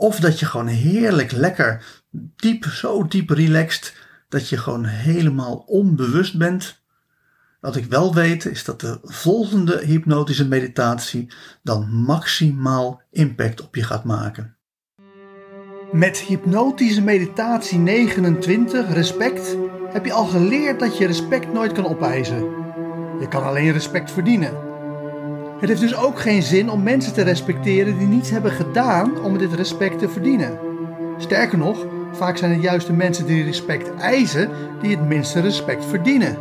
of dat je gewoon heerlijk lekker diep, zo diep relaxed, dat je gewoon helemaal onbewust bent. Wat ik wel weet is dat de volgende hypnotische meditatie dan maximaal impact op je gaat maken. Met hypnotische meditatie 29, respect, heb je al geleerd dat je respect nooit kan opeisen. Je kan alleen respect verdienen. Het heeft dus ook geen zin om mensen te respecteren die niets hebben gedaan om dit respect te verdienen. Sterker nog, vaak zijn het juist de mensen die respect eisen die het minste respect verdienen.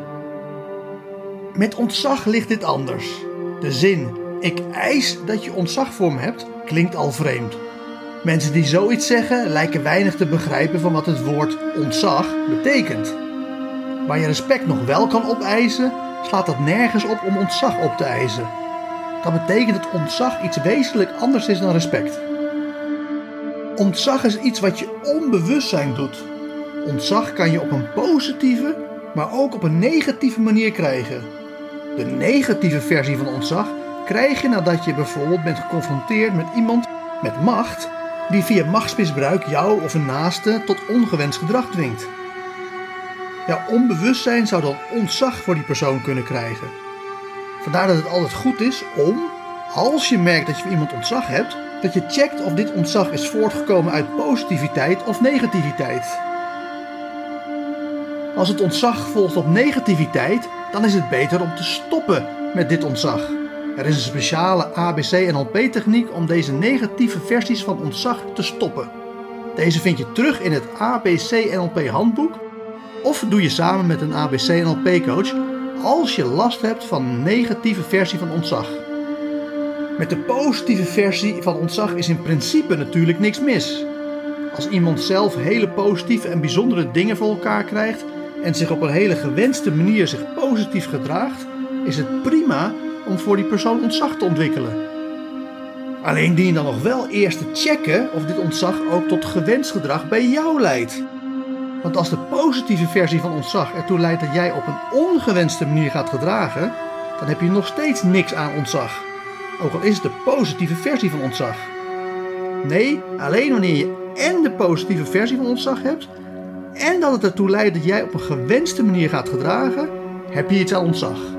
Met ontzag ligt dit anders. De zin ik eis dat je ontzag voor me hebt klinkt al vreemd. Mensen die zoiets zeggen lijken weinig te begrijpen van wat het woord ontzag betekent. Waar je respect nog wel kan opeisen, slaat dat nergens op om ontzag op te eisen. Dat betekent dat ontzag iets wezenlijk anders is dan respect. Ontzag is iets wat je onbewustzijn doet. Ontzag kan je op een positieve, maar ook op een negatieve manier krijgen. De negatieve versie van ontzag krijg je nadat je bijvoorbeeld bent geconfronteerd met iemand met macht die via machtsmisbruik jou of een naaste tot ongewenst gedrag dwingt. Jouw onbewustzijn zou dan ontzag voor die persoon kunnen krijgen. Vandaar dat het altijd goed is om, als je merkt dat je iemand ontzag hebt, dat je checkt of dit ontzag is voortgekomen uit positiviteit of negativiteit. Als het ontzag volgt op negativiteit, dan is het beter om te stoppen met dit ontzag. Er is een speciale ABC-NLP-techniek om deze negatieve versies van ontzag te stoppen. Deze vind je terug in het ABC-NLP-handboek of doe je samen met een ABC-NLP-coach als je last hebt van een negatieve versie van ontzag. Met de positieve versie van ontzag is in principe natuurlijk niks mis. Als iemand zelf hele positieve en bijzondere dingen voor elkaar krijgt en zich op een hele gewenste manier zich positief gedraagt, is het prima om voor die persoon ontzag te ontwikkelen. Alleen dien dan nog wel eerst te checken of dit ontzag ook tot gewenst gedrag bij jou leidt. Want als de positieve versie van ontzag ertoe leidt dat jij op een ongewenste manier gaat gedragen, dan heb je nog steeds niks aan ontzag. Ook al is het de positieve versie van ontzag. Nee, alleen wanneer je en de positieve versie van ontzag hebt, en dat het ertoe leidt dat jij op een gewenste manier gaat gedragen, heb je iets aan ontzag.